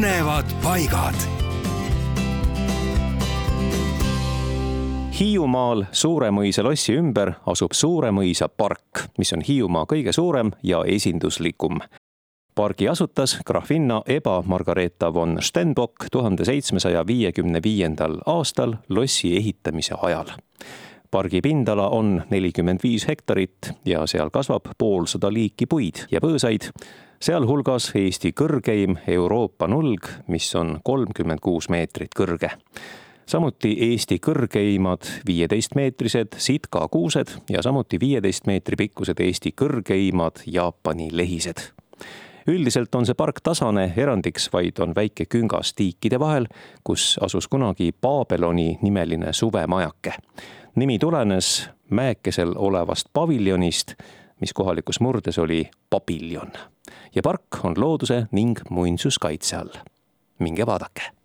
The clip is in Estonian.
põnevad paigad. Hiiumaal Suuremõisa lossi ümber asub Suuremõisa park, mis on Hiiumaa kõige suurem ja esinduslikum pargi asutas graafinna Eba Margareeta von Stenbock tuhande seitsmesaja viiekümne viiendal aastal lossi ehitamise ajal. Pargi pindala on nelikümmend viis hektarit ja seal kasvab poolsada liiki puid ja põõsaid, sealhulgas Eesti kõrgeim Euroopa nulg, mis on kolmkümmend kuus meetrit kõrge. Samuti Eesti kõrgeimad viieteistmeetrised sitka kuused ja samuti viieteist meetri pikkused Eesti kõrgeimad Jaapani lehised üldiselt on see park tasane, erandiks vaid on väike küngas tiikide vahel, kus asus kunagi Babeloni nimeline suvemajake. nimi tulenes mäekesel olevast paviljonist, mis kohalikus murdes oli pabiljon. ja park on looduse ning muinsuskaitse all. minge vaadake